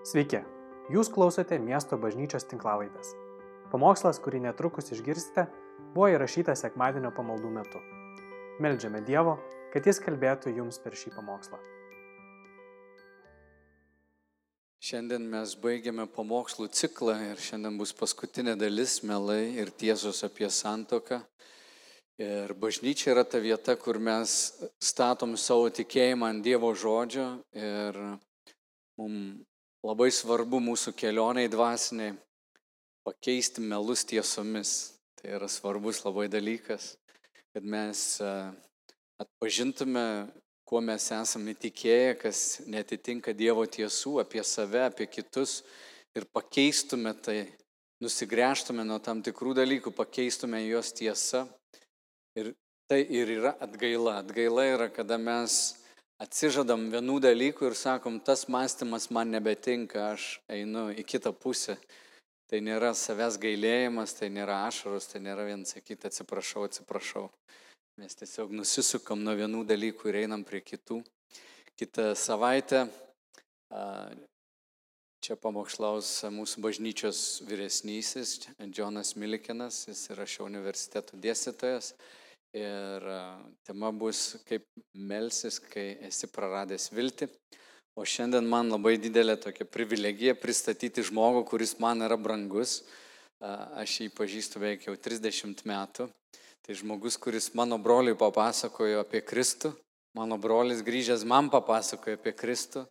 Sveiki, jūs klausote miesto bažnyčios tinklavaitės. Pamokslas, kurį netrukus išgirsite, buvo įrašytas sekmadienio pamaldų metu. Meldžiame Dievo, kad Jis kalbėtų jums per šį pamokslą. Šiandien mes baigiame pamokslų ciklą ir šiandien bus paskutinė dalis melai ir tiesos apie santoką. Ir bažnyčia yra ta vieta, kur mes statom savo tikėjimą ant Dievo žodžio ir mums labai svarbu mūsų kelioniai dvasiniai pakeisti melus tiesomis. Tai yra svarbus labai dalykas, kad mes atpažintume, kuo mes esame įtikėję, kas netitinka Dievo tiesų apie save, apie kitus ir pakeistume tai, nusigręžtume nuo tam tikrų dalykų, pakeistume juos tiesą Ir tai ir yra atgaila. Atgaila yra, kada mes atsižadam vienų dalykų ir sakom, tas mąstymas man nebetinka, aš einu į kitą pusę. Tai nėra savęs gailėjimas, tai nėra ašaros, tai nėra vien sakyti atsiprašau, atsiprašau. Mes tiesiog nusisukam nuo vienų dalykų ir einam prie kitų. Kitą savaitę čia pamokslaus mūsų bažnyčios vyresnysis, Džonas Milikinas, jis yra šio universiteto dėstytojas. Ir tema bus kaip melsis, kai esi praradęs viltį. O šiandien man labai didelė tokia privilegija pristatyti žmogų, kuris man yra brangus. Aš jį pažįstu beveik jau 30 metų. Tai žmogus, kuris mano broliui papasakojo apie Kristų. Mano brolis grįžęs man papasakojo apie Kristų.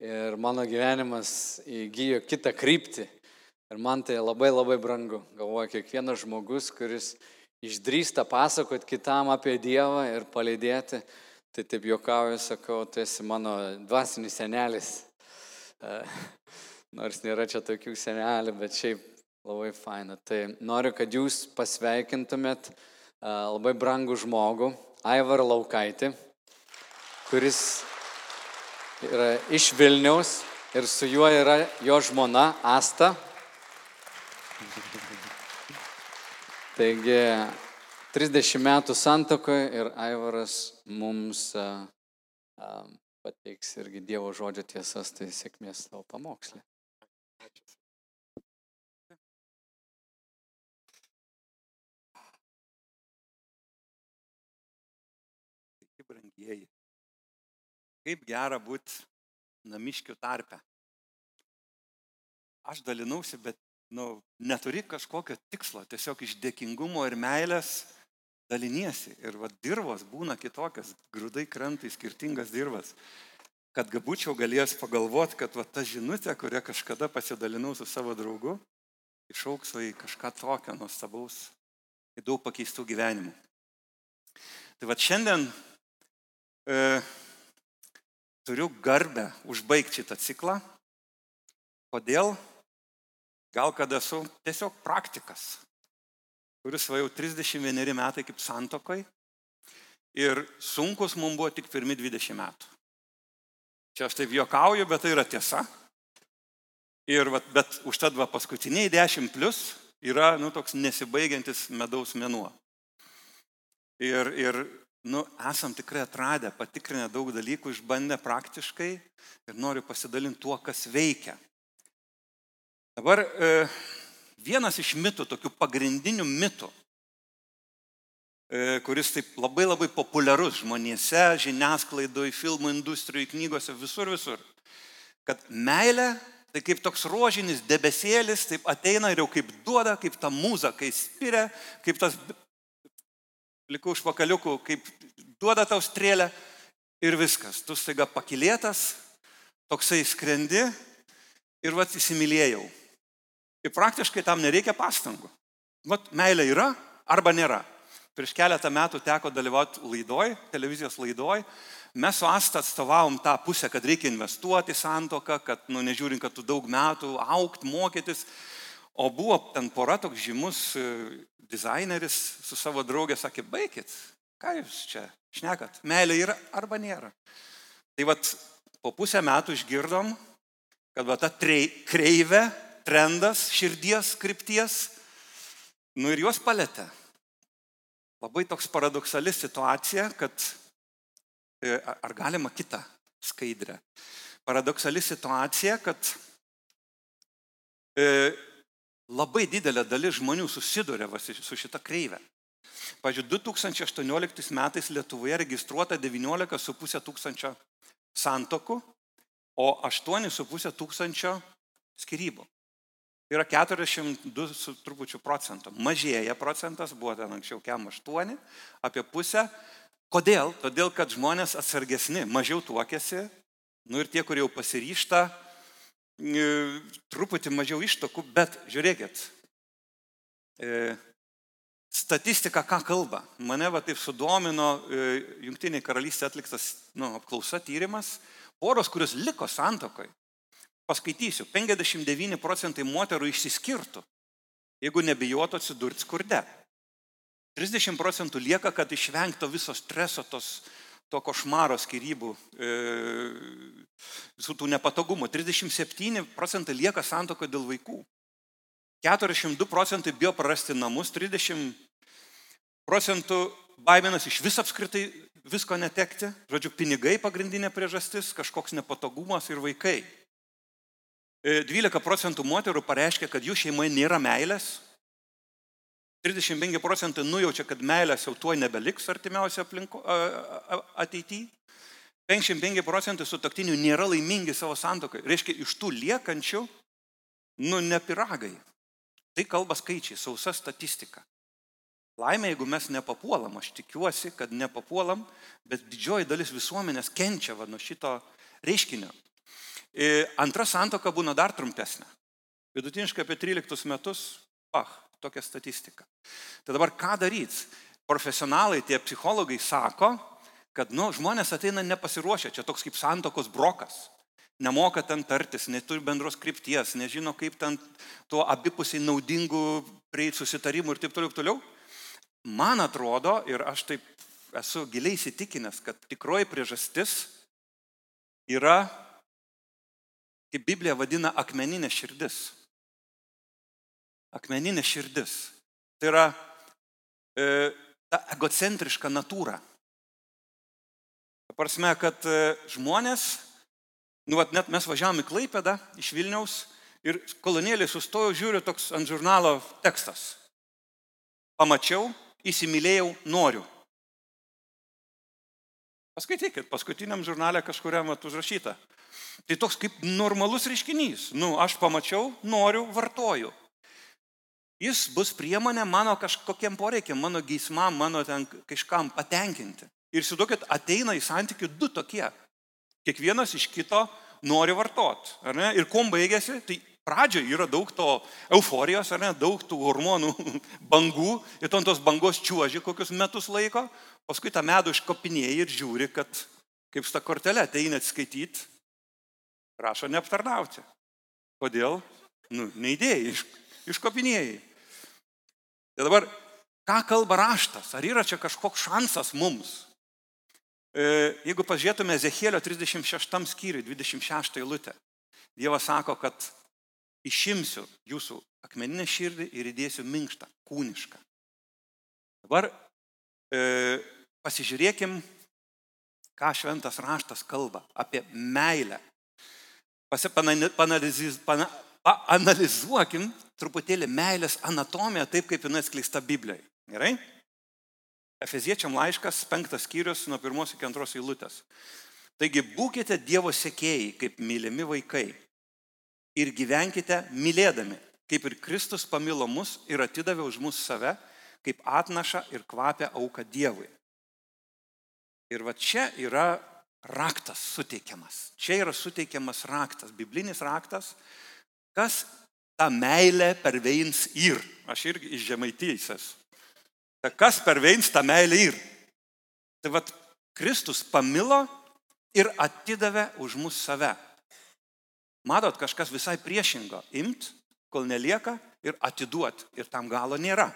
Ir mano gyvenimas įgyjo kitą kryptį. Ir man tai labai labai brangu. Galvoju, kiekvienas žmogus, kuris išdrįsta pasakoti kitam apie Dievą ir palydėti, tai taip juokauju, sakau, tu esi mano dvasinis senelis. E, nors nėra čia tokių senelių, bet šiaip labai faina. Tai noriu, kad jūs pasveikintumėt e, labai brangų žmogų, Aivar Laukaitį, kuris yra iš Vilniaus ir su juo yra jo žmona Asta. Taigi 30 metų santokoje ir Aivaras mums a, a, pateiks irgi Dievo žodžio tiesas, tai sėkmės tavo pamokslė. Sveiki, brangieji. Kaip gera būti namiškių tarpe. Aš dalinausi, bet nu, neturi kažkokio tikslo, tiesiog iš dėkingumo ir meilės daliniesi. Ir vad dirbos būna kitokios, grūdai krenta į skirtingas dirbas. Kad būčiau galėjęs pagalvoti, kad va, ta žinutė, kurią kažkada pasidalinau su savo draugu, išauks į kažką tokio nuostabaus, į daug pakeistų gyvenimų. Tai va šiandien e, turiu garbę užbaigti šitą ciklą. Kodėl? Gal kad esu tiesiog praktikas, kuris va jau 31 metai kaip santokoj ir sunkus mums buvo tik pirmi 20 metų. Čia aš taip juokauju, bet tai yra tiesa. Ir, va, bet užtat va paskutiniai 10 plus yra, nu, toks nesibaigiantis medaus mėnuo. Ir, ir nu, esam tikrai atradę, patikrinę daug dalykų, išbandę praktiškai ir noriu pasidalinti tuo, kas veikia. Dabar e, vienas iš mitų, tokių pagrindinių mitų, e, kuris taip labai labai populiarus žmonėse, žiniasklaidoje, filmų industrijoje, knygose, visur, visur, kad meilė tai kaip toks rožinis debesėlis, taip ateina ir jau kaip duoda, kaip ta mūza, kai spiria, kaip tas likų užpakaliukų, kaip duoda tau strėlę ir viskas. Tu staiga pakilėtas, toksai skrendi ir vad įsimylėjau. Ir praktiškai tam nereikia pastangų. Vat meilė yra arba nėra. Prieš keletą metų teko dalyvauti laidoj, televizijos laidoj. Mes su Asta atstovavom tą pusę, kad reikia investuoti santoką, kad, nu, nežiūrint, kad tu daug metų aukti, mokytis. O buvo ten pora toks žymus e, dizaineris su savo draugė, sakė, baikit, ką jūs čia šnekat, meilė yra arba nėra. Tai vad po pusę metų išgirdom, kad va ta kreivė trendas širdies krypties, nu ir juos palėtė. Labai toks paradoksali situacija, kad e, ar galima kitą skaidrę. Paradoksali situacija, kad e, labai didelė dalis žmonių susiduria su šita kreivė. Pavyzdžiui, 2018 metais Lietuvoje registruota 19,5 tūkstančio santokų, o 8,5 tūkstančio skirybų. Yra 42 su trupučiu procentų. Mažėja procentas, buvo ten anksčiau kem 8, apie pusę. Kodėl? Todėl, kad žmonės atsargesni, mažiau tuokėsi, nu ir tie, kurie jau pasiryšta, e, truputį mažiau ištokų, bet žiūrėkit, e, statistika ką kalba. Mane va taip sudomino e, Junktiniai karalystė atliktas nu, apklausa tyrimas, poros, kurios liko santokai, Paskaitysiu, 59 procentai moterų išsiskirtų, jeigu nebijotų atsidurti skurde. 30 procentų lieka, kad išvengto viso streso, tos, to košmaro skirybų, e, visų tų nepatogumų. 37 procentai lieka santoko dėl vaikų. 42 procentai bijo prarasti namus, 30 procentų baiminas iš vis apskritai visko netekti. Žodžiu, pinigai pagrindinė priežastis, kažkoks nepatogumas ir vaikai. 12 e, procentų moterų pareiškia, kad jų šeimoje nėra meilės. 35 procentai nujaučia, kad meilės jau tuo nebeliks artimiausio aplinko, ateityje. 55 procentai sutoktinių nėra laimingi savo santokai. Reiškia, iš tų liekančių, nu, ne piragai. Tai kalba skaičiai, sausa statistika. Laimė, jeigu mes nepapuolam, aš tikiuosi, kad nepapuolam, bet didžioji dalis visuomenės kenčia va, nuo šito reiškinio. E, antra santoka būna dar trumpesnė. Vidutiniškai apie 13 metus, ah, tokia statistika. Tai dabar ką daryti? Profesionalai, tie psichologai sako, kad nu, žmonės ateina nepasiruošę, čia toks kaip santokos brokas. Nemoka ten tartis, neturi bendros krypties, nežino, kaip ten tuo abipusiai naudingų prieiti susitarimų ir taip toliau, toliau. Man atrodo, ir aš taip esu giliai įsitikinęs, kad tikroji priežastis yra kaip Biblija vadina akmeninė širdis. Akmeninė širdis. Tai yra e, ta egocentriška natūra. Prasme, kad e, žmonės, nu, vat, net mes važiavome į Klaipėdą iš Vilniaus ir kolonėlį sustojau, žiūriu toks ant žurnalo tekstas. Pamačiau, įsimylėjau, noriu. Paskaitykit, paskutiniam žurnale kažkuriam užrašyta. Tai toks kaip normalus reiškinys. Nu, aš pamačiau, noriu, vartoju. Jis bus priemonė mano kažkokiem poreikiam, mano geismam, mano ten kažkam patenkinti. Ir įsivaizduokit, ateina į santykių du tokie. Kiekvienas iš kito nori vartot. Ir kuom baigėsi, tai pradžioje yra daug to euforijos, ar ne, daug tų hormonų bangų, ir tos bangos čiuoži kokius metus laiko, paskui tą medų iškopinėjai ir žiūri, kad kaip su ta kortelė ateina atskaityti, prašo neaptarnauti. Kodėl? Nu, neįdėjai, iš, iškopinėjai. Tai dabar, ką kalba raštas? Ar yra čia kažkoks šansas mums? E, jeigu pažiūrėtume Zechėlio 36 skyriui, 26 eilutę, Dievas sako, kad išimsiu jūsų akmeninę širdį ir įdėsiu minkštą, kūnišką. Dabar e, pasižiūrėkim, ką šventas raštas kalba apie meilę Panalizuokim truputėlį meilės anatomiją taip, kaip jinai skleista Biblijoje. Gerai? Efeziečiam laiškas, penktas skyrius nuo pirmos iki antros eilutės. Taigi būkite Dievo sekėjai, kaip mylimi vaikai. Ir gyvenkite mylėdami, kaip ir Kristus pamilo mus ir atidavė už mus save, kaip atnaša ir kvapia auka Dievui. Ir va čia yra raktas suteikiamas. Čia yra suteikiamas raktas, biblinis raktas, kas tą meilę perveins ir. Aš irgi iš žemaitysės. Tai kas perveins tą meilę ir. Tai vad, Kristus pamilo ir atidavė už mus save. Matot, kažkas visai priešingo. Imt, kol nelieka ir atiduot. Ir tam galo nėra.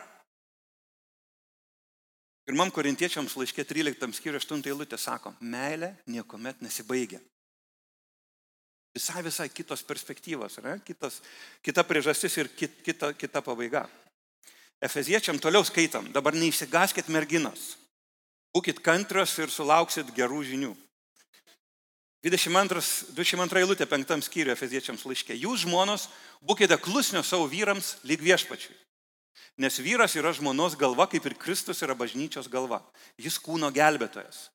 Pirmam korintiečiams laiškė 13 skyriui 8 eilutė sako, meilė niekuomet nesibaigia. Visai visai kitos perspektyvos, ne? Kitas, kita priežastis ir kit, kita, kita pabaiga. Efeziečiam toliau skaitam, dabar neįsigaskit merginos, būkit kantrios ir sulauksit gerų žinių. 22, 22 eilutė penktam skyriuje Efeziečiams laiškė. Jūs žmonos, būkite klusnio savo vyrams lyg viešpačiui. Nes vyras yra žmonos galva, kaip ir Kristus yra bažnyčios galva. Jis kūno gelbėtojas.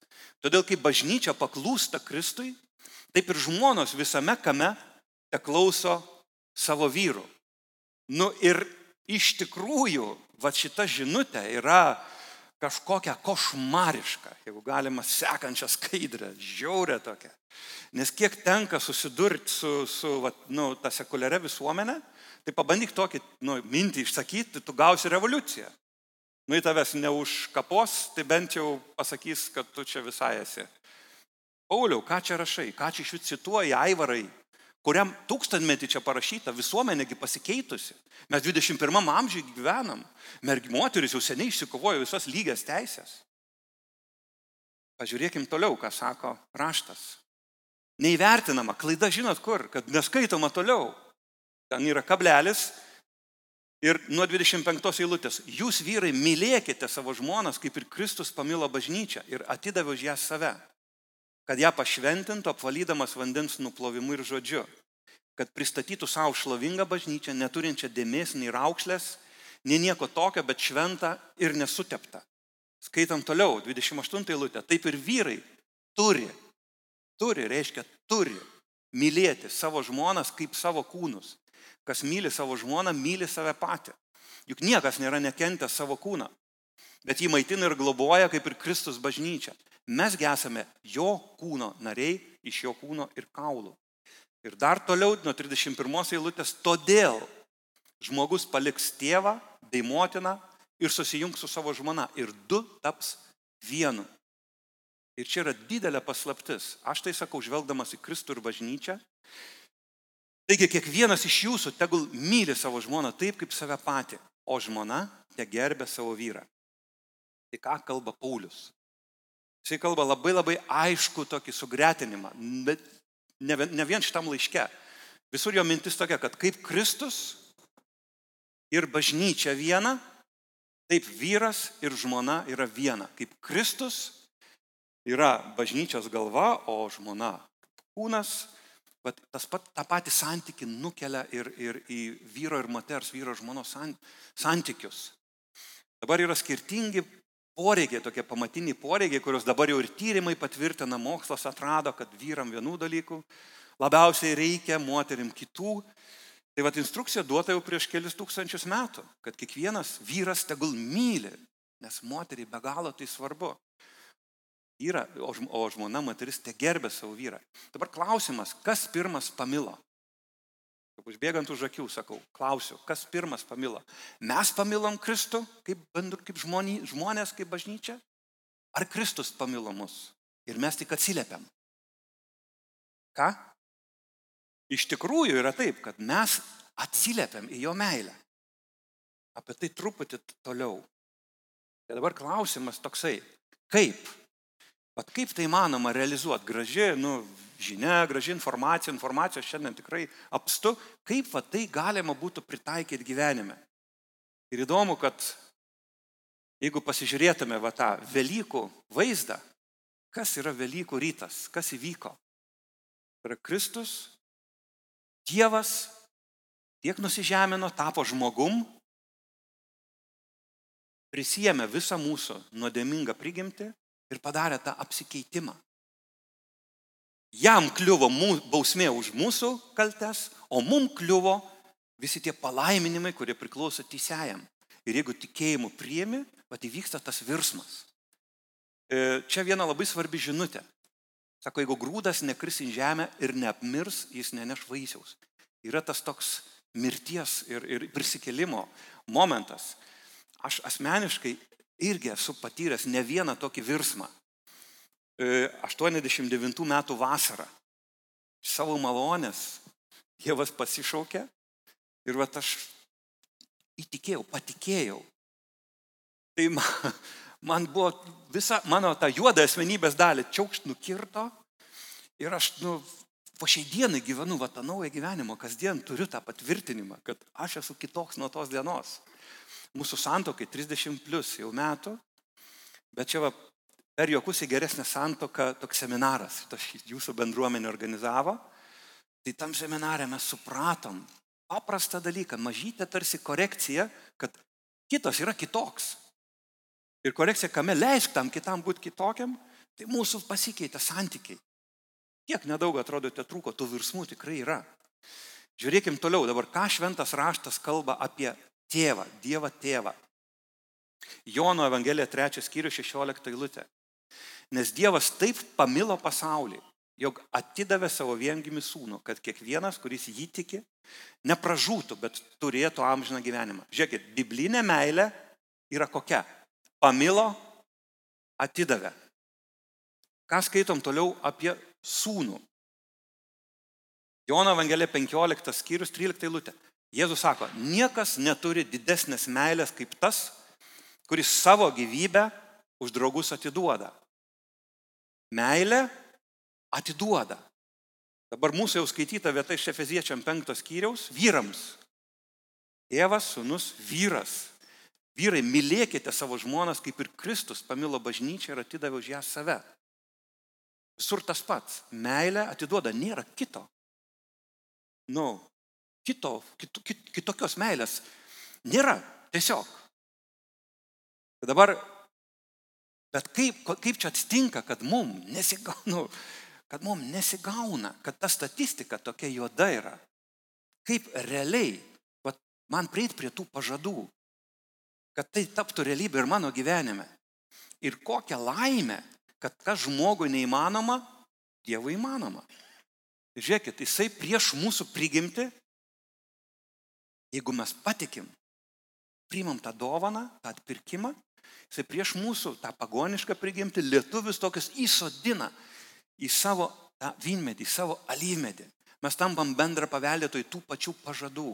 Todėl, kai bažnyčia paklūsta Kristui, taip ir žmonos visame kame te klauso savo vyrų. Nu ir iš tikrųjų, va šita žinutė yra kažkokia košmariška, jeigu galima sekančią skaidrę, žiaurę tokią. Nes kiek tenka susidurti su, su va, nu, ta sekuliaria visuomenė, tai pabandyk tokį nu, mintį išsakyti, tu gausi revoliuciją. Nu į tavęs neužkapos, tai bent jau pasakys, kad tu čia visai esi. Pauliau, ką čia rašai, ką čia iš jų cituoji, aivarai, kuriam tūkstantmetį čia parašyta, visuomenėgi pasikeitusi. Mes 21 amžiuje gyvenam, mergi moteris jau seniai išsikovojo visas lygias teisės. Pažiūrėkim toliau, ką sako raštas. Neįvertinama, klaida žinot kur, kad neskaitoma toliau. Ten yra kablelis ir nuo 25 eilutės. Jūs vyrai mylėkite savo žmonas, kaip ir Kristus pamilo bažnyčią ir atidavė už ją save kad ją pašventintų apvalydamas vandens nuplovimu ir žodžiu, kad pristatytų savo šlovingą bažnyčią, neturinčią dėmesį nei raukšlės, nei nieko tokio, bet šventą ir nesuteptą. Skaitam toliau, 28 eilutė. Taip ir vyrai turi, turi, reiškia, turi mylėti savo žmonas kaip savo kūnus. Kas myli savo žmoną, myli save patį. Juk niekas nėra nekentęs savo kūną, bet jį maitina ir globoja kaip ir Kristus bažnyčia. Mesgi esame jo kūno nariai iš jo kūno ir kaulų. Ir dar toliau nuo 31 eilutės, todėl žmogus paliks tėvą bei motiną ir susijungs su savo žmona ir du taps vienu. Ir čia yra didelė paslaptis. Aš tai sakau, žvelgdamas į Kristų ir bažnyčią. Taigi kiekvienas iš jūsų tegul myli savo žmoną taip, kaip save patį, o žmona te gerbė savo vyrą. Tai ką kalba Paulius? Jisai kalba labai labai aišku tokį sugretinimą, bet ne, ne vien šitam laiške. Visur jo mintis tokia, kad kaip Kristus ir bažnyčia viena, taip vyras ir žmona yra viena. Kaip Kristus yra bažnyčios galva, o žmona kūnas, bet tas pat, tą patį santyki nukelia ir, ir į vyro ir moters, vyro ir žmonos santykius. Dabar yra skirtingi poreikiai, tokie pamatiniai poreikiai, kuriuos dabar jau ir tyrimai patvirtina, mokslas atrado, kad vyram vienų dalykų labiausiai reikia, moterim kitų. Tai vad instrukcija duota jau prieš kelius tūkstančius metų, kad kiekvienas vyras tegul myli, nes moteriai be galo tai svarbu. Vyra, o žmona moteris te gerbė savo vyrą. Dabar klausimas, kas pirmas pamilo? Užbėgant už akių sakau, klausiu, kas pirmas pamilo? Mes pamilom Kristų kaip, kaip žmonį, žmonės, kaip bažnyčia? Ar Kristus pamilo mus? Ir mes tik atsiliepiam. Ką? Iš tikrųjų yra taip, kad mes atsiliepiam į jo meilę. Apie tai truputį toliau. Tai dabar klausimas toksai, kaip? Pat kaip tai manoma realizuoti? Graži, nu, žinia, graži informacija, informacijos šiandien tikrai apstu, kaip va, tai galima būtų pritaikyti gyvenime. Ir įdomu, kad jeigu pasižiūrėtume va tą Velykų vaizdą, kas yra Velykų rytas, kas įvyko. Yra Kristus, Dievas tiek nusižemino, tapo žmogum, prisijėmė visą mūsų nuodėmingą prigimtį ir padarė tą apsikeitimą. Jam kliuvo bausmė už mūsų kaltes, o mum kliuvo visi tie palaiminimai, kurie priklauso teisėjam. Ir jeigu tikėjimu priemi, pat įvyksta tas virsmas. E, čia viena labai svarbi žinutė. Sako, jeigu grūdas nekris į žemę ir neapmirs, jis neneš vaisiaus. Yra tas toks mirties ir, ir prisikelimo momentas. Aš asmeniškai irgi esu patyręs ne vieną tokį virsmą. 89 metų vasarą. Savo malonės Dievas pasišaukė ir va aš įtikėjau, patikėjau. Tai man, man buvo visa mano ta juoda asmenybės dalį čiaukšt nukirto ir aš nu, po šiai dienai gyvenu va tą naują gyvenimą, kasdien turiu tą patvirtinimą, kad aš esu kitoks nuo tos dienos. Mūsų santokai 30 plus jau metų, bet čia va per jokus į geresnę santoką toks seminaras, tas jūsų bendruomenė organizavo. Tai tam seminarė mes supratom paprastą dalyką, mažytę tarsi korekciją, kad kitas yra kitoks. Ir korekcija, kame leisk tam kitam būti kitokiam, tai mūsų pasikeitė santykiai. Kiek nedaug atrodo, te trūko, tų virsmų tikrai yra. Žiūrėkim toliau dabar, ką šventas raštas kalba apie tėvą, Dievą tėvą. Jono Evangelija 3 skyrius 16 eilutė. Nes Dievas taip pamilo pasaulį, jog atidavė savo viengimi sūnų, kad kiekvienas, kuris jį tiki, nepražūtų, bet turėtų amžiną gyvenimą. Žiūrėkit, biblinė meilė yra kokia? Pamilo, atidavė. Ką skaitom toliau apie sūnų? Jono Evangelija 15 skyrius 13 eilutė. Jėzus sako, niekas neturi didesnės meilės kaip tas, kuris savo gyvybę už draugus atiduoda. Meilė atiduoda. Dabar mūsų jau skaityta vieta iš Efeziečiam 5 skyriaus vyrams. Tėvas, sunus, vyras. Vyrai, mylėkite savo žmonas, kaip ir Kristus pamilo bažnyčią ir atidavė už ją save. Visur tas pats. Meilė atiduoda, nėra kito. Nu, kito, kito, kitokios meilės nėra. Tiesiog. Dabar, bet kaip, kaip čia atsitinka, kad mum nesigauna, kad mum nesigauna, kad ta statistika tokia juoda yra. Kaip realiai, va, man prieit prie tų pažadų, kad tai taptų realybė ir mano gyvenime. Ir kokią laimę kad kas žmogui neįmanoma, Dievui įmanoma. Žiūrėkit, jisai prieš mūsų prigimti, jeigu mes patikim, priimam tą dovaną, tą atpirkimą, jisai prieš mūsų tą pagonišką prigimti lietuvius tokius įsodina į savo tą vynmedį, į savo alyvmedį. Mes tampam bendrą paveldėtojų tų pačių pažadų.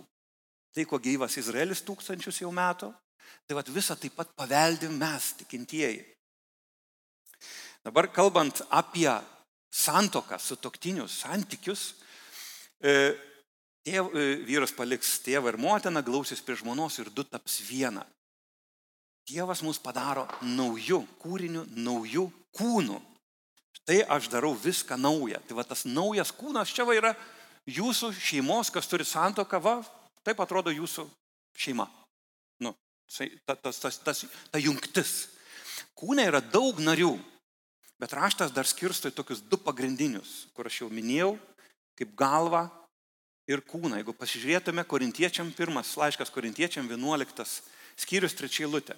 Tai, ko gyvas Izraelis tūkstančius jau metų, tai vad visą taip pat paveldim mes, tikintieji. Dabar kalbant apie santoką, sutoktinius santykius, e, tėv, e, vyras paliks tėvą ir motiną, glausis prie žmonos ir du taps viena. Dievas mus padaro naujų kūrinių, naujų kūnų. Štai aš darau viską naują. Tai va tas naujas kūnas čia va yra jūsų šeimos, kas turi santoką, va, taip atrodo jūsų šeima. Nu, ta, tas, tas, tas, ta jungtis. Kūne yra daug narių. Bet raštas dar skirsto į tokius du pagrindinius, kur aš jau minėjau, kaip galva ir kūną. Jeigu pasižiūrėtume korintiečiam, pirmas laiškas korintiečiam 11 skyrius trečiai lūtė.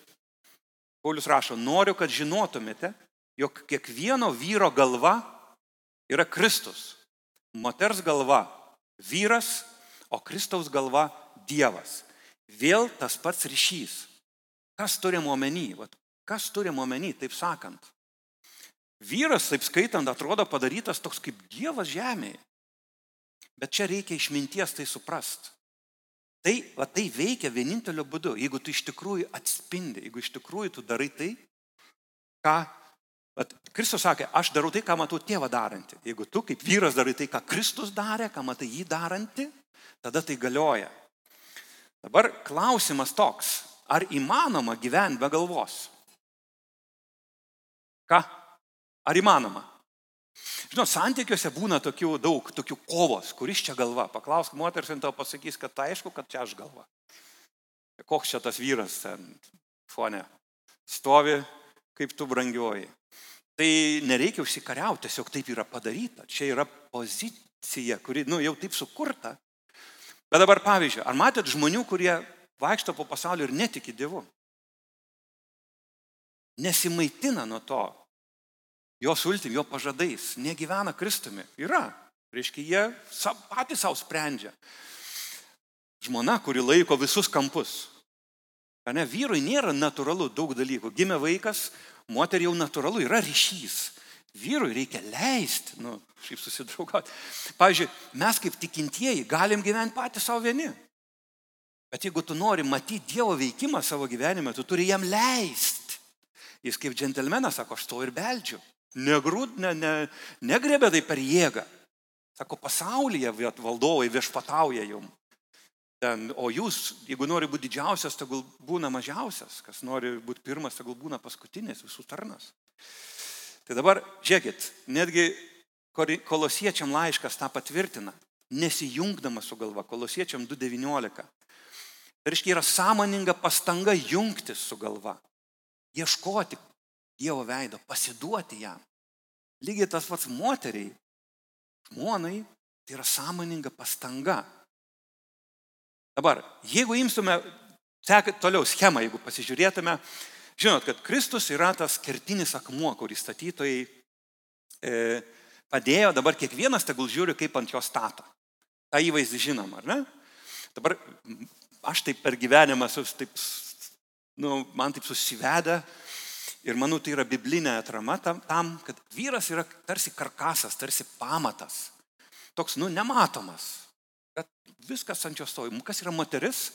Paulius rašo, noriu, kad žinotumėte, jog kiekvieno vyro galva yra Kristus. Moters galva vyras, o Kristaus galva Dievas. Vėl tas pats ryšys. Kas turime omeny? Kas turime omeny, taip sakant? Vyras, taip skaitant, atrodo padarytas toks kaip Dievas žemėje. Bet čia reikia išminties tai suprast. Tai, va, tai veikia vieninteliu būdu, jeigu tu iš tikrųjų atspindi, jeigu iš tikrųjų tu darai tai, ką... At, Kristus sakė, aš darau tai, ką matau tėvą darantį. Jeigu tu kaip vyras darai tai, ką Kristus darė, ką matai jį darantį, tada tai galioja. Dabar klausimas toks, ar įmanoma gyventi be galvos? Ką? Ar įmanoma? Žinot, santykiuose būna tokių daug, tokių kovos, kuris čia galva. Paklausk moters ir tau pasakys, kad tai aišku, kad čia aš galva. Koks čia tas vyras ten fone stovi, kaip tu brangioji. Tai nereikia užsikariauti, tiesiog taip yra padaryta. Čia yra pozicija, kuri, nu, jau taip sukurta. Bet dabar pavyzdžiui, ar matėt žmonių, kurie vaikšto po pasaulį ir netiki Dievu? Nesimaitina nuo to, jo sultim, jo pažadais, negyvena Kristumi. Yra. Reiškia, jie patys savo sprendžia. Žmona, kuri laiko visus kampus. Ne, vyrui nėra natūralu daug dalykų. Gimė vaikas, moteriai jau natūralu yra ryšys. Vyrui reikia leisti, nu, šiaip susidraugauti. Pavyzdžiui, mes kaip tikintieji galim gyventi patys savo vieni. Bet jeigu tu nori matyti Dievo veikimą savo gyvenime, tu turi jam leisti. Jis kaip džentelmenas sako, aš to ir beldžiu. Negrūd, ne, ne, negrebė tai per jėgą. Sako, pasaulyje valdovai viešpatauja jum. Ten, o jūs, jeigu nori būti didžiausias, tegul būna mažiausias. Kas nori būti pirmas, tegul būna paskutinis, visų tarnas. Tai dabar, žiūrėkit, netgi kolosiečiam laiškas tą patvirtina, nesijungdamas su galva, kolosiečiam 2.19. Tai reiškia, yra sąmoninga pastanga jungtis su galva, ieškoti Dievo veido, pasiduoti jam. Lygiai tas pats moteriai, žmonai, tai yra sąmoninga pastanga. Dabar, jeigu imtume, seka toliau schemą, jeigu pasižiūrėtume, žinot, kad Kristus yra tas kertinis akmuo, kurį statytojai e, padėjo, dabar kiekvienas tegul žiūri, kaip ant jo stato. Ta įvaizdį žinom, ar ne? Dabar aš taip per gyvenimą, taip, nu, man taip susivedę, Ir manau, tai yra biblinė atrama tam, kad vyras yra tarsi karkasas, tarsi pamatas. Toks, nu, nematomas. Bet viskas ant jo stovi. Kas yra moteris?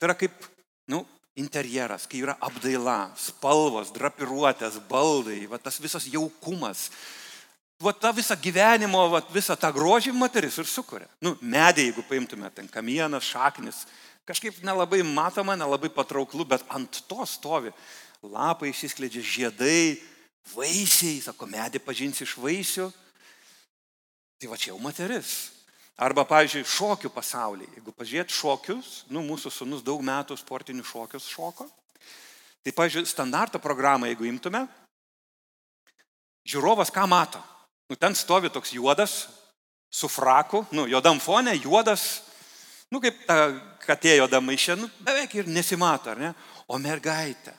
Tai yra kaip, nu, interjeras, kai yra apdaila, spalvos, drapiruotės, baldai, va, tas visas jaukumas. Va tą visą gyvenimo, va, visą tą grožį moteris ir sukuria. Nu, medė, jeigu paimtume, ten kamienas, šaknis, kažkaip nelabai matoma, nelabai patrauklu, bet ant to stovi lapai išsiskleidžia, žiedai, vaisiai, sako, medį pažinsi iš vaisių. Tai va čia jau moteris. Arba, pavyzdžiui, šokių pasaulyje. Jeigu pažiūrėt šokius, nu, mūsų sunus daug metų sportinių šokius šoko. Tai, pavyzdžiui, standarto programą, jeigu imtume, žiūrovas ką mato? Nu, ten stovi toks juodas, su fraku, nu, juodam fone, juodas, nu, kaip ta katė juoda maišė, nu, beveik ir nesimato, ar ne? O mergaitė,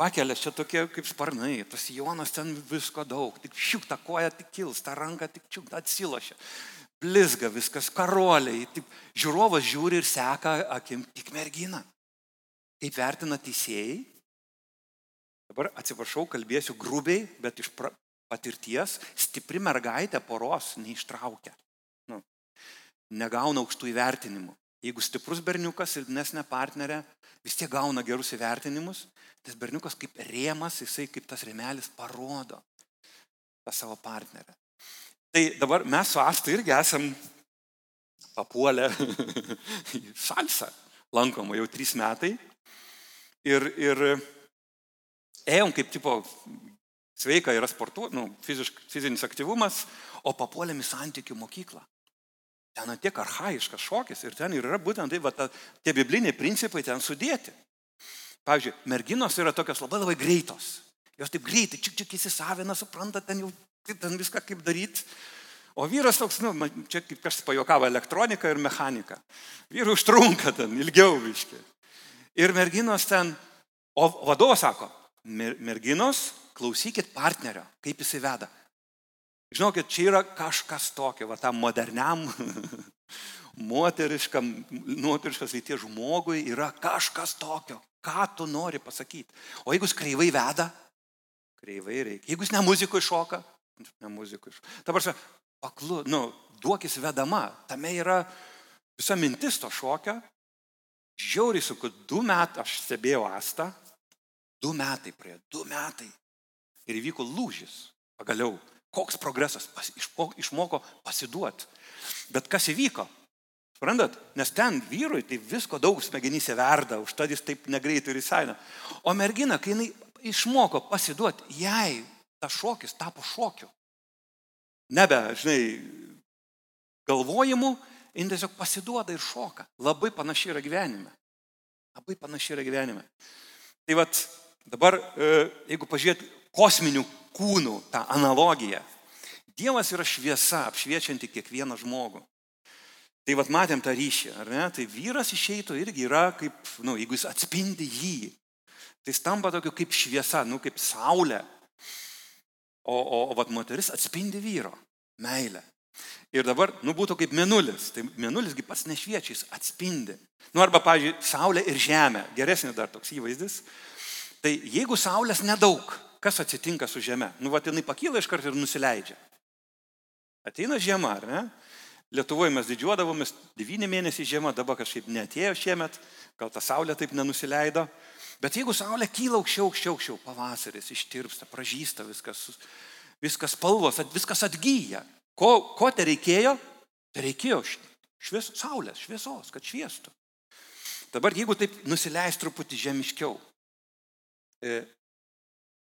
pakelia čia tokie kaip sparnai, tas Jonas ten visko daug, tik šiuk tą koją tik kils, tą ranką tik šiuk atsilošia. Blizga viskas, karoliai, tik žiūrovas žiūri ir seka akim tik merginą. Kaip vertina teisėjai? Dabar atsiprašau, kalbėsiu grubiai, bet iš pra, patirties stipri mergaitė poros neištraukia. Nu, negauna aukštų įvertinimų. Jeigu stiprus berniukas, silpnesnė partnerė, vis tiek gauna gerus įvertinimus, tas berniukas kaip rėmas, jisai kaip tas rėmelis parodo tą savo partnerę. Tai dabar mes su Asta irgi esam papuolę į salsą, lankomą jau trys metai. Ir, ir ėjom kaip tipo sveika yra sportu, nu, fizišk, fizinis aktyvumas, o papuolėm į santykių mokyklą. Ten tiek arhaiškas šokis ir ten yra būtent tai, va, ta, tie bibliniai principai ten sudėti. Pavyzdžiui, merginos yra tokios labai labai greitos. Jos taip greitai, čik čik įsisavina, supranta ten jau ten viską kaip daryti. O vyras toks, nu, čia kaip kažkas pajokavo elektronika ir mechanika. Vyrų užtrunka ten ilgiau viški. Ir merginos ten, o vadovas sako, merginos, klausykit partnerio, kaip jisai veda. Žinokit, čia yra kažkas tokio, va tam moderniam, moteriškam, moteriškas lyties žmogui yra kažkas tokio. Ką tu nori pasakyti? O jeigu jis kreivai veda, kreivai reikia. Jeigu jis ne muzikui šoka, ne muzikui šoka. Dabar, paklu, nu, duokis vedama, tame yra visa mintis to šokio. Žiauriai su, kad du metai, aš stebėjau Astą, du metai praėjo, du metai. Ir įvyko lūžis. Pagaliau Koks progresas? Pas, išmoko, išmoko pasiduoti. Bet kas įvyko? Suprantat? Nes ten vyrui tai visko daug smegenyse verda, už tai jis taip negreitai ir įsaina. O mergina, kai jinai išmoko pasiduoti, jai tas šokis tapo šokiu. Nebe, žinai, galvojimu, jin tiesiog pasiduoda ir šoka. Labai panašiai yra gyvenime. Labai panašiai yra gyvenime. Tai vad, dabar, e, jeigu pažiūrėt kosminių kūnų, tą analogiją. Dievas yra šviesa, apšviečianti kiekvieną žmogų. Tai vad matėm tą ryšį, ar ne? Tai vyras išeitų irgi yra kaip, na, nu, jeigu jis atspindi jį, tai stampa tokiu kaip šviesa, nu, kaip saulė. O, o, o vad moteris atspindi vyro meilę. Ir dabar, nu, būtų kaip menulis. Tai menulisgi pats nešviečia, jis atspindi. Nu, arba, pavyzdžiui, saulė ir žemė. Geresnis dar toks įvaizdis. Tai jeigu saulės nedaug, kas atsitinka su žeme? Nu, va, jinai pakyla iš karto ir nusileidžia. Ateina žiema, ar ne? Lietuvoje mes didžiuodavomės, devyni mėnesiai žiema, dabar kažkaip netėjo šiemet, gal ta saulė taip nenusileido. Bet jeigu saulė kyla aukščiau, aukščiau, aukščiau, pavasaris ištirpsta, pražįsta viskas, viskas spalvos, viskas atgyja. Ko, ko te reikėjo? Te reikėjo švies, saulės, šviesos, kad šviestų. Dabar jeigu taip nusileis truputį žemiškiau, e,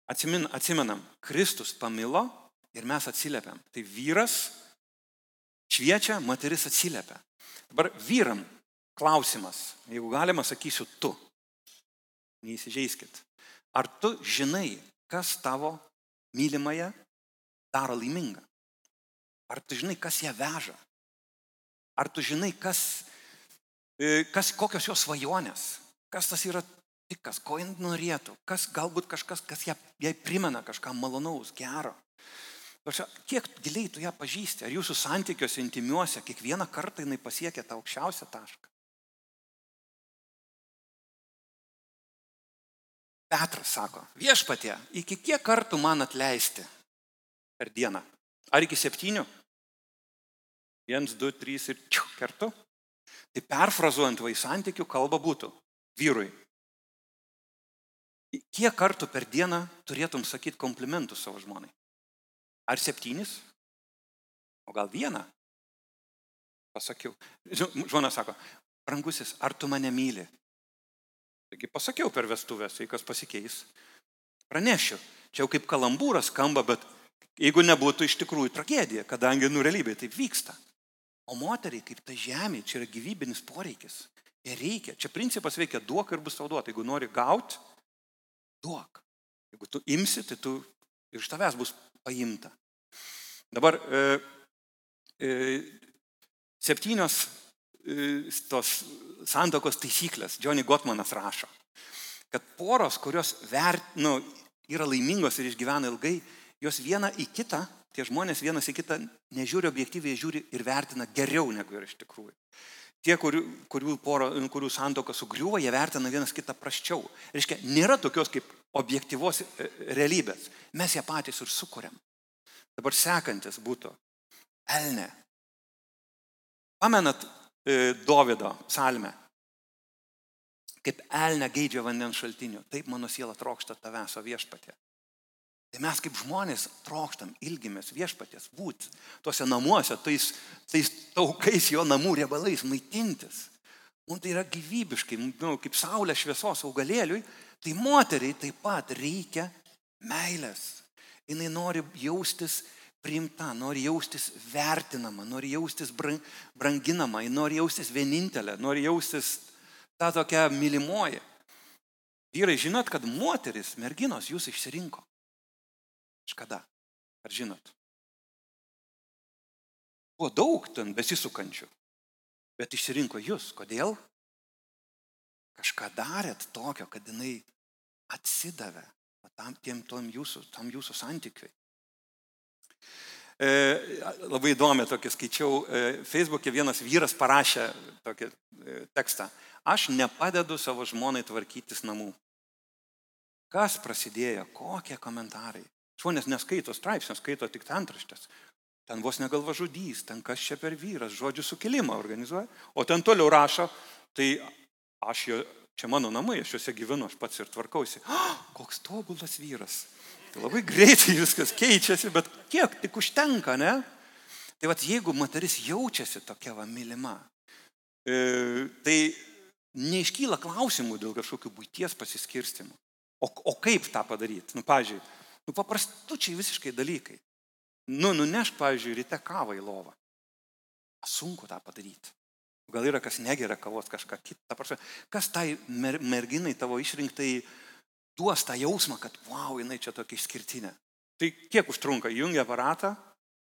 Atsimin, atsimenam, Kristus pamilo ir mes atsiliepiam. Tai vyras šviečia, moteris atsiliepia. Dabar vyram klausimas, jeigu galima, sakysiu tu. Neįsižeiskit. Ar tu žinai, kas tavo mylimąją daro laimingą? Ar tu žinai, kas ją veža? Ar tu žinai, kas, e, kas, kokios jos svajonės? Kas tas yra tikas, ko jin norėtų? Kas galbūt kažkas, kas ją, jai primena kažką malonaus, gero? Kiek giliai tu ją pažįsti? Ar jūsų santykiuose intimiuose kiekvieną kartą jinai pasiekia tą aukščiausią tašką? Petras sako, viešpatie, iki kiek kartų man atleisti per dieną? Ar iki septynių? Vienas, du, trys ir čiuk kartu. Tai perfrazuojant vai santykių kalba būtų vyrui. Kiek kartų per dieną turėtum sakyti komplimentus savo žmonai? Ar septynis? O gal vieną? Pasakiau. Žmona sako, brangusis, ar tu mane myli? Taigi pasakiau per vestuvės, jei kas pasikeis. Pranešiu. Čia jau kaip kalambūras skamba, bet jeigu nebūtų iš tikrųjų tragedija, kadangi nu realybėje taip vyksta. O moteriai, kaip ta žemė, čia yra gyvybinis poreikis. Ir reikia. Čia principas veikia duok ir bus tau duota. Jeigu nori gauti, duok. Jeigu tu imsi, tai tu ir iš tavęs bus paimta. Dabar e, e, septynios e, tos santokos taisyklės, Johnny Gottmanas rašo, kad poros, kurios vert, nu, yra laimingos ir išgyvena ilgai, jos viena į kitą, tie žmonės vienas į kitą nežiūri objektyviai, žiūri ir vertina geriau negu yra iš tikrųjų. Tie, kurių, kurių, poro, kurių santoka sugriuva, jie vertina vienas kitą praščiau. Reiškia, nėra tokios kaip objektyvos e, realybės. Mes ją patys ir sukūrėm. Dabar sekantis būtų Elne. Pamenat e, Dovido psalmę? Kaip Elne geidžia vandens šaltinių, taip mano siela trokšta tavęs, o viešpatė. Tai mes kaip žmonės trokštam, ilgimės viešpatės būti tuose namuose, tais, tais taukais jo namų riebalais, maitintis. Mums tai yra gyvybiškai, nu, kaip saulė šviesos augalėliui, tai moteriai taip pat reikia meilės. Jis nori jaustis priimta, nori jaustis vertinama, nori jaustis branginama, nori jaustis vienintelė, nori jaustis ta tokia mylimoji. Vyrai, žinot, kad moteris, merginos jūs išsirinko. Kažkada. Ar žinot? Buvo daug ten besisukančių, bet išsirinko jūs. Kodėl? Kažką darėt tokio, kad jinai atsidavė tam, tiem, tom jūsų, tam jūsų santykiui. E, labai įdomi tokį skaičiau, e, Facebook'e vienas vyras parašė tokį e, tekstą. Aš nepadedu savo žmonai tvarkytis namų. Kas prasidėjo, kokie komentarai. Žmonės neskaito straipsnio, skaito tik antraštės. Ten vos negalva žudys, ten kas čia per vyras, žodžių sukilimą organizuoja. O ten toliau rašo, tai aš jo, čia mano namai, aš juose gyvenu, aš pats ir tvarkausi. Oh, koks tobulas vyras. Tai labai greitai viskas keičiasi, bet kiek tik užtenka, ne? Tai vad, jeigu moteris jaučiasi tokia va mylima, e, tai neiškyla klausimų dėl kažkokių būties pasiskirstimų. O, o kaip tą padaryti? Nu, pavyzdžiui, Nu, paprastučiai visiškai dalykai. Nu, nunešk, pavyzdžiui, ryte kavą į lovą. Sunku tą padaryti. Gal yra kas negeria kavos kažką kitą. Prasme, kas tai mer merginai tavo išrinktai duos tą jausmą, kad, wow, jinai čia tokia išskirtinė. Tai kiek užtrunka? Jungia aparatą,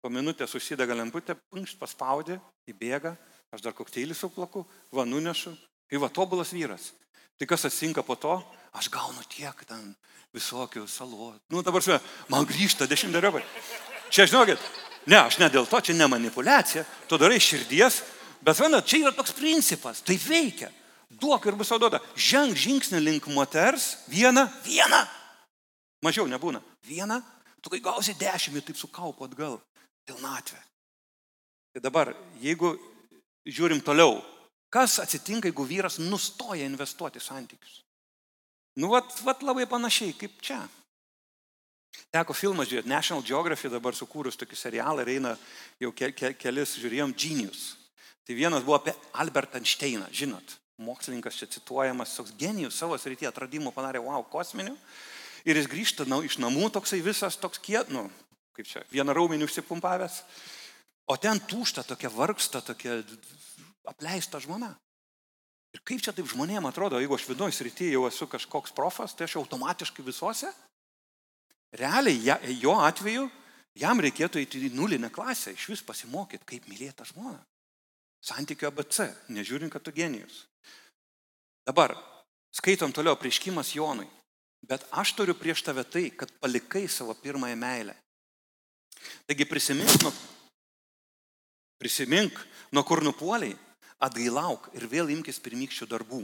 po minutę susidega lemputė, punkšt paspaudė, įbėga, aš dar kokteilį suplaku, va nunešu, kai va tobulas vyras. Tai kas atsinka po to? Aš gaunu tiek ten visokių salų. Nu, dabar su, man grįžta dešimteriopai. Čia, žinokit, ne, aš ne dėl to, čia ne manipulacija, tu darai širdies, bet, vienat, čia yra toks principas, tai veikia. Duok ir bus tau duoda. Ženk žingsnį link moters, vieną, vieną. Mažiau nebūna. Vieną, tu kai gausi dešimt, taip sukaupo atgal. Pilnatvė. Tai dabar, jeigu žiūrim toliau, kas atsitinka, jeigu vyras nustoja investuoti santykius? Nu, vat, vat labai panašiai kaip čia. Teko filmą žiūrėti, National Geography dabar sukūrus tokį serialą ir eina jau ke, ke, kelis žiūrėjom Genius. Tai vienas buvo apie Albert Einsteiną, žinot, mokslininkas čia cituojamas, toks genijus savo srityje atradimų padarė, wow, kosminių. Ir jis grįžta na, iš namų toksai visas toks kiet, nu, kaip čia, vieną raumenį užsipumpavęs, o ten tūšta tokia vargsta, tokia apleista žmona. Ir kaip čia taip žmonėm atrodo, jeigu aš viduje srityje jau esu kažkoks profas, tai aš automatiškai visuose? Realiai jo atveju jam reikėtų eiti į nulinę klasę, iš vis pasimokyti, kaip mylėti tą žmoną. Santykio ABC, nežiūrint, kad tu genijus. Dabar skaitom toliau prieškimas Jonui. Bet aš turiu prieš tave tai, kad palikai savo pirmąją meilę. Taigi prisimink, nuo, prisimink, nuo kur nupuoliai, atgailauk ir vėl imkis pirmykščių darbų.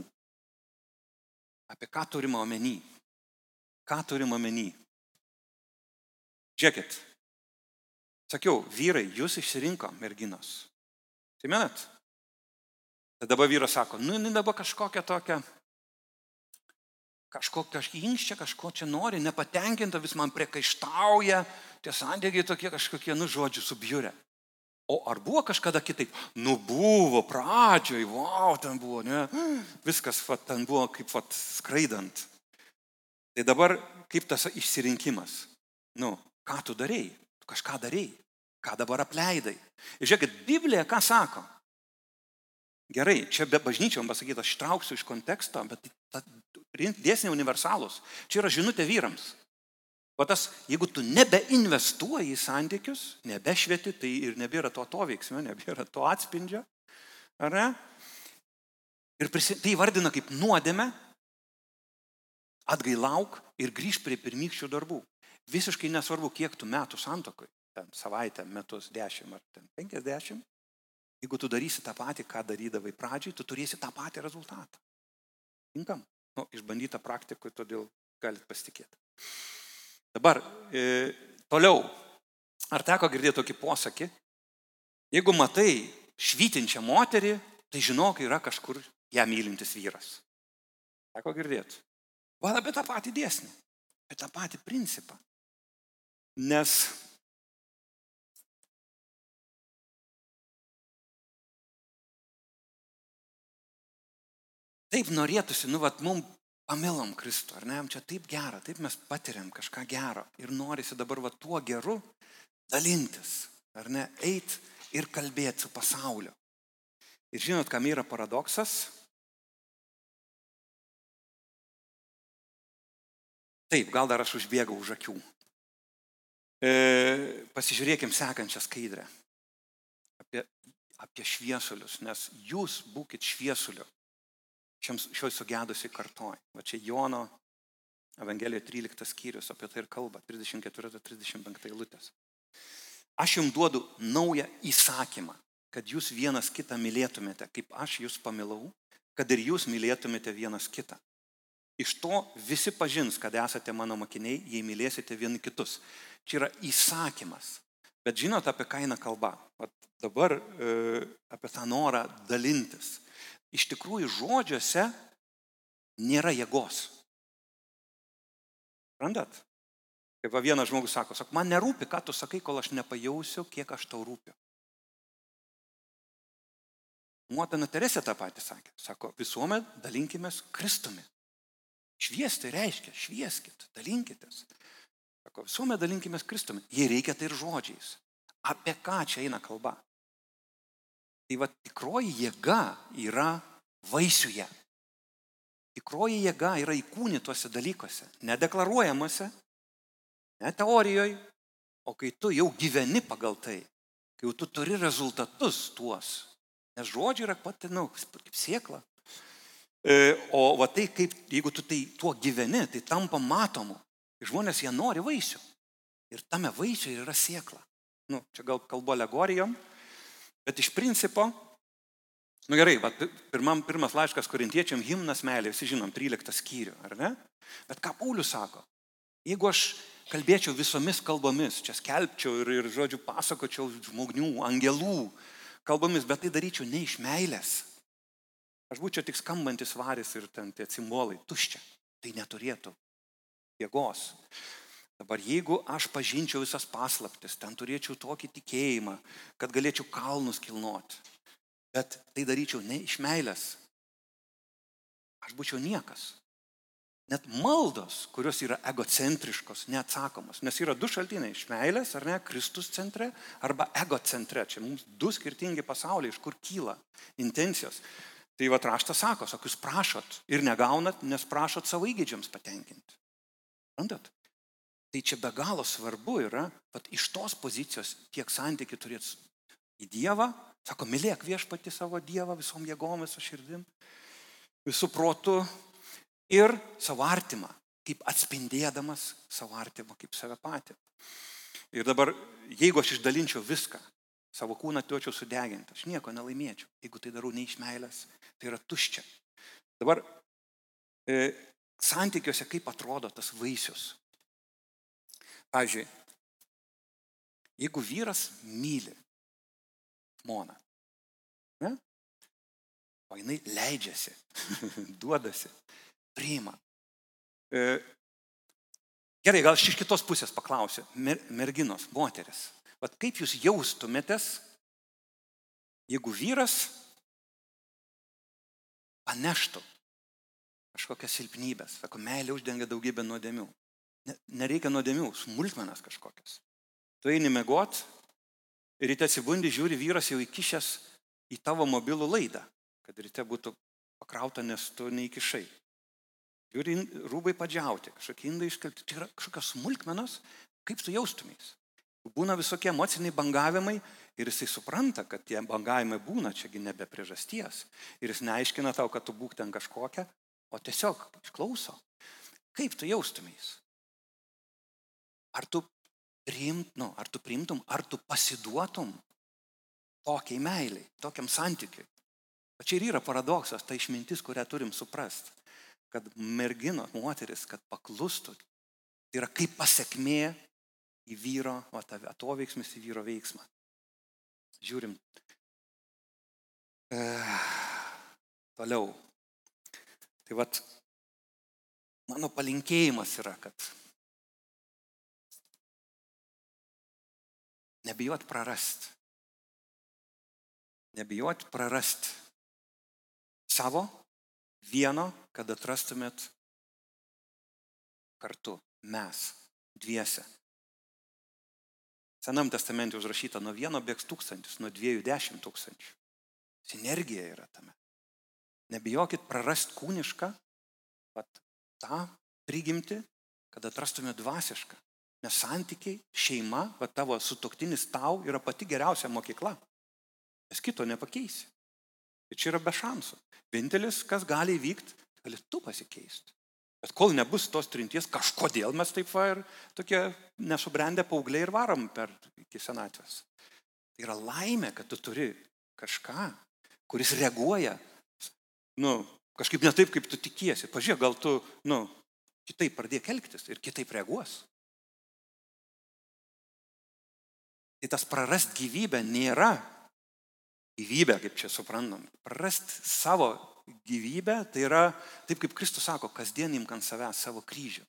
Apie ką turime omeny? Ką turime omeny? Žiūrėkit. Sakiau, vyrai, jūs išsirinko merginos. Tai menat? Tai dabar vyras sako, nu, dabar kažkokia tokia kažko kažkiek inkščia, kažko čia nori, nepatenkinta, vis man priekaištauja, tie santykiai tokie kažkokie, nu žodžiu, subjūrė. O ar buvo kažkada kitaip? Nu buvo, pradžioj, wow, ten buvo, ne? Viskas va, ten buvo kaip va, skraidant. Tai dabar kaip tas išsirinkimas? Nu, ką tu darėjai? Tu kažką darėjai. Ką dabar apleidai? Ir žiūrėkit, Biblija ką sako? Gerai, čia be bažnyčiom pasakyta, aš trauksiu iš konteksto, bet dėsniai universalūs. Čia yra žinutė vyrams. O tas, jeigu tu nebeinvestuoji į santykius, nebešvieti, tai ir nebėra to to veiksmio, nebėra to atspindžio. Ar ne? Ir prisi, tai vardina kaip nuodėmę, atgailauk ir grįž prie pirmykščių darbų. Visiškai nesvarbu, kiek tu metų santokui, ten savaitę, metus, dešimt ar ten penkiasdešimt, jeigu tu darysi tą patį, ką darydavai pradžiai, tu turėsi tą patį rezultatą. Tinkam? Nu, išbandyta praktikoje, todėl galit pasitikėti. Dabar e, toliau. Ar teko girdėti tokį posakį? Jeigu matai švytinčią moterį, tai žinok, yra kažkur ją mylintis vyras. Teko girdėti. Va apie tą patį dėsnį, apie tą patį principą. Nes Taip norėtųsi, nu, vat, mums pamilom Kristų, ar ne, čia taip gera, taip mes patiriam kažką gero ir norisi dabar va tuo geru dalintis, ar ne, eit ir kalbėti su pasauliu. Ir žinot, kam yra paradoksas? Taip, gal dar aš užbėgau už akių. E, pasižiūrėkim sekančią skaidrę apie, apie šviesulius, nes jūs būkite šviesuliu šioj sugedusiai kartoj. Va čia Jono Evangelijoje 13 skyrius apie tai ir kalba, 34-35 eilutės. Aš jums duodu naują įsakymą, kad jūs vienas kitą mylėtumėte, kaip aš jūs pamilau, kad ir jūs mylėtumėte vienas kitą. Iš to visi pažins, kad esate mano mokiniai, jei mylėsite vieni kitus. Čia yra įsakymas. Bet žinot, apie ką eina kalba. Vat dabar e, apie tą norą dalintis iš tikrųjų žodžiuose nėra jėgos. Randat? Kaip va vienas žmogus sako, sak, man nerūpi, ką tu sakai, kol aš nepajausiu, kiek aš tau rūpiu. Motina Teresė tą patį sakė. Sako, visuomet dalinkimės Kristumi. Šviesti reiškia, švieskit, dalinkitės. Sako, visuomet dalinkimės Kristumi. Jei reikia, tai ir žodžiais. Apie ką čia eina kalba? Tai va tikroji jėga yra vaisiuje. Tikroji jėga yra įkūnytuose dalykuose, nedeklaruojamuose, ne teorijoje, o kai tu jau gyveni pagal tai, kai jau tu turi rezultatus tuos. Nes žodžiai yra pati, na, nu, kaip siekla. E, o va tai, kaip, jeigu tu tai tuo gyveni, tai tampa matomu. Žmonės jie nori vaisių. Ir tame vaisiuje yra siekla. Nu, čia gal kalbu alegorijom, Bet iš principo, nu gerai, va, pirmam, pirmas laiškas korintiečiam himnas meilė, visi žinom, 13 skyrių, ar ne? Bet ką Paulius sako? Jeigu aš kalbėčiau visomis kalbomis, čia skelbčiau ir, ir žodžiu, pasakočiau žmonių, angelų kalbomis, bet tai daryčiau ne iš meilės. Aš būčiau tik skambantis varis ir ten tie simbolai, tuščia. Tai neturėtų jėgos. Dabar jeigu aš pažinčiau visas paslaptis, ten turėčiau tokį tikėjimą, kad galėčiau kalnus kilnoti, bet tai daryčiau ne iš meilės, aš būčiau niekas. net maldos, kurios yra egocentriškos, neatsakomos. Nes yra du šaltiniai - iš meilės, ar ne, Kristus centre, arba ego centre. Čia mums du skirtingi pasauliai, iš kur kyla intencijos. Tai va raštas sako, sako, jūs prašot ir negaunat, nes prašot savo įgėdžiams patenkinti. Randat? Tai čia be galo svarbu yra, kad iš tos pozicijos tiek santykių turėt į Dievą, sako, mylėk viešpati savo Dievą visom jėgom, visą širdim, visų protų ir savo artimą, kaip atspindėdamas savo artimą, kaip save patį. Ir dabar, jeigu aš išdalinčiau viską, savo kūną atiduočiau sudeginti, aš nieko nelaimėčiau. Jeigu tai darau ne iš meilės, tai yra tuščia. Dabar e, santykiuose kaip atrodo tas vaisius. Pavyzdžiui, jeigu vyras myli žmoną, ne? o jinai leidžiasi, duodasi, priima. E, gerai, gal aš iš kitos pusės paklausiu. Mer, merginos, moteris. Vat kaip jūs jaustumėtės, jeigu vyras paneštų kažkokias silpnybės. Sako, meilė uždengia daugybę nuodėmių. Nereikia nuodėmių, smulkmenas kažkokias. Tu eini mėgot ir ryte atsibundi, žiūri, vyras jau įkišęs į tavo mobilų laidą, kad ryte būtų pakrauta, nes tu neįkišai. Žiūri, rūbai padžiauti, kažkokie indai iškelti. Tai yra kažkokios smulkmenos, kaip tu jaustumės. Būna visokie emociniai bangavimai ir jisai supranta, kad tie bangavimai būna, čiagi nebe priežasties. Ir jis neaiškina tau, kad tu būk ten kažkokia, o tiesiog išklauso. Kaip tu jaustumės? Ar tu, priimt, nu, ar tu priimtum, ar tu pasiduotum tokiai meiliai, tokiam santykiui? O čia ir yra paradoksas, ta išmintis, kurią turim suprasti kad merginos, moteris, kad paklustų, tai yra kaip pasiekmė į vyro, o atoveiksmis į vyro veiksmą. Žiūrim. E, toliau. Tai vad, mano palinkėjimas yra, kad nebijot prarast. Nebijot prarast savo vieno, kad atrastumėt kartu mes, dviese. Senam testamente užrašyta nuo vieno bėgs tūkstantis, nuo dviejų dešimt tūkstančių. Sinergija yra tame. Nebijokit prarast kūnišką, pat tą prigimti, kad atrastumėt dvasišką. Nes santykiai, šeima, va tavo sutoktinis tau yra pati geriausia mokykla. Nes kito nepakeisi. Ir čia yra be šansų. Vienintelis, kas gali įvykti, gali tu pasikeisti. Bet kol nebus tos trinties, kažkodėl mes taip va ir tokie nesubrendę paaugliai ir varom per iki senatvės. Tai yra laimė, kad tu turi kažką, kuris reaguoja, nu, kažkaip ne taip, kaip tu tikiesi. Pažiūrėk, gal tu, nu, kitaip pradėk elgtis ir kitaip reaguos. Tai tas prarast gyvybę nėra gyvybę, kaip čia suprantam. Prarasti savo gyvybę, tai yra, taip kaip Kristus sako, kasdien imk ant savęs savo kryžių.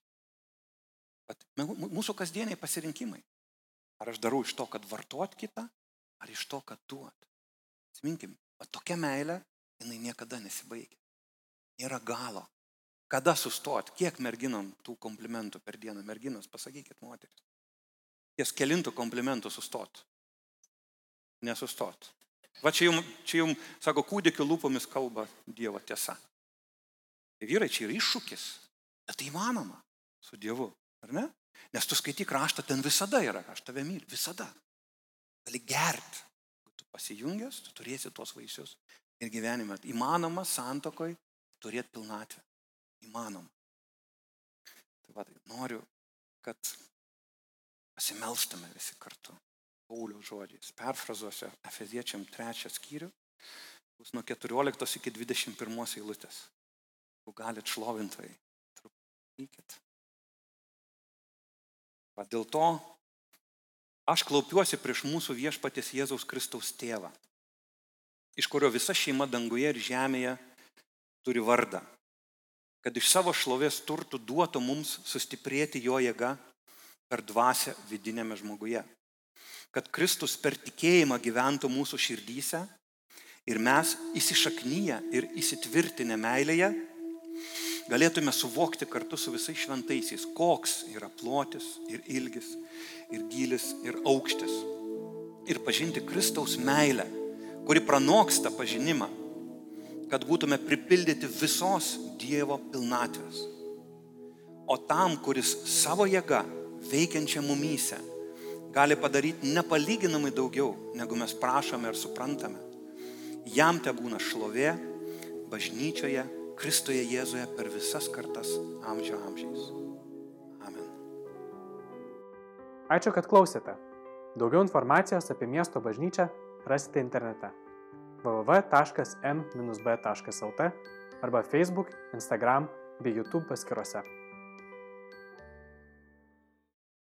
Bet mūsų kasdieniai pasirinkimai. Ar aš darau iš to, kad vartot kitą, ar iš to, kad duot. Atsiminkim, o tokia meilė, jinai niekada nesibaigia. Nėra galo. Kada sustot? Kiek merginom tų komplimentų per dieną? Merginos, pasakykit, moteris. Ties kelintų komplimentų sustot. Nesustot. Va čia jums, čia jums, sako, kūdikio lūpomis kalba Dievo tiesa. Tai vyrai, čia yra iššūkis, bet tai įmanoma su Dievu, ar ne? Nes tu skaityk raštą, ten visada yra, aš tave myliu, visada. Gali gerti. Tu pasijungęs, tu turėsi tuos vaisius. Ir gyvenime įmanoma santokoj turėti pilnatvę. Įmanoma. Tai va, tai noriu, kad pasimelstume visi kartu. Pauliaus žodžiais. Perfrazuosiu Efeziečiam trečią skyrių, bus nuo 14 iki 21 eilutės. Jeigu galit šlovintojai, truputį. Dėl to aš klaupiuosi prieš mūsų viešpatės Jėzaus Kristaus tėvą, iš kurio visa šeima danguje ir žemėje turi vardą, kad iš savo šlovės turtų duotų mums sustiprėti jo jėga per dvasę vidinėme žmoguje kad Kristus per tikėjimą gyventų mūsų širdyse ir mes įsišaknyję ir įsitvirtinę meilėje galėtume suvokti kartu su visais šventaisiais, koks yra plotis ir ilgis, ir gilis, ir aukštis. Ir pažinti Kristaus meilę, kuri pranoksta pažinimą, kad būtume pripildyti visos Dievo pilnatvės. O tam, kuris savo jėga veikiančia mumyse gali padaryti nepalyginamai daugiau, negu mes prašome ir suprantame, jam te būna šlovė bažnyčioje, Kristuje Jėzuje per visas kartas amžio amžiais. Amen. Ačiū, kad klausėte. Daugiau informacijos apie miesto bažnyčią rasite internete www.m-b.lt arba Facebook, Instagram bei YouTube paskiruose.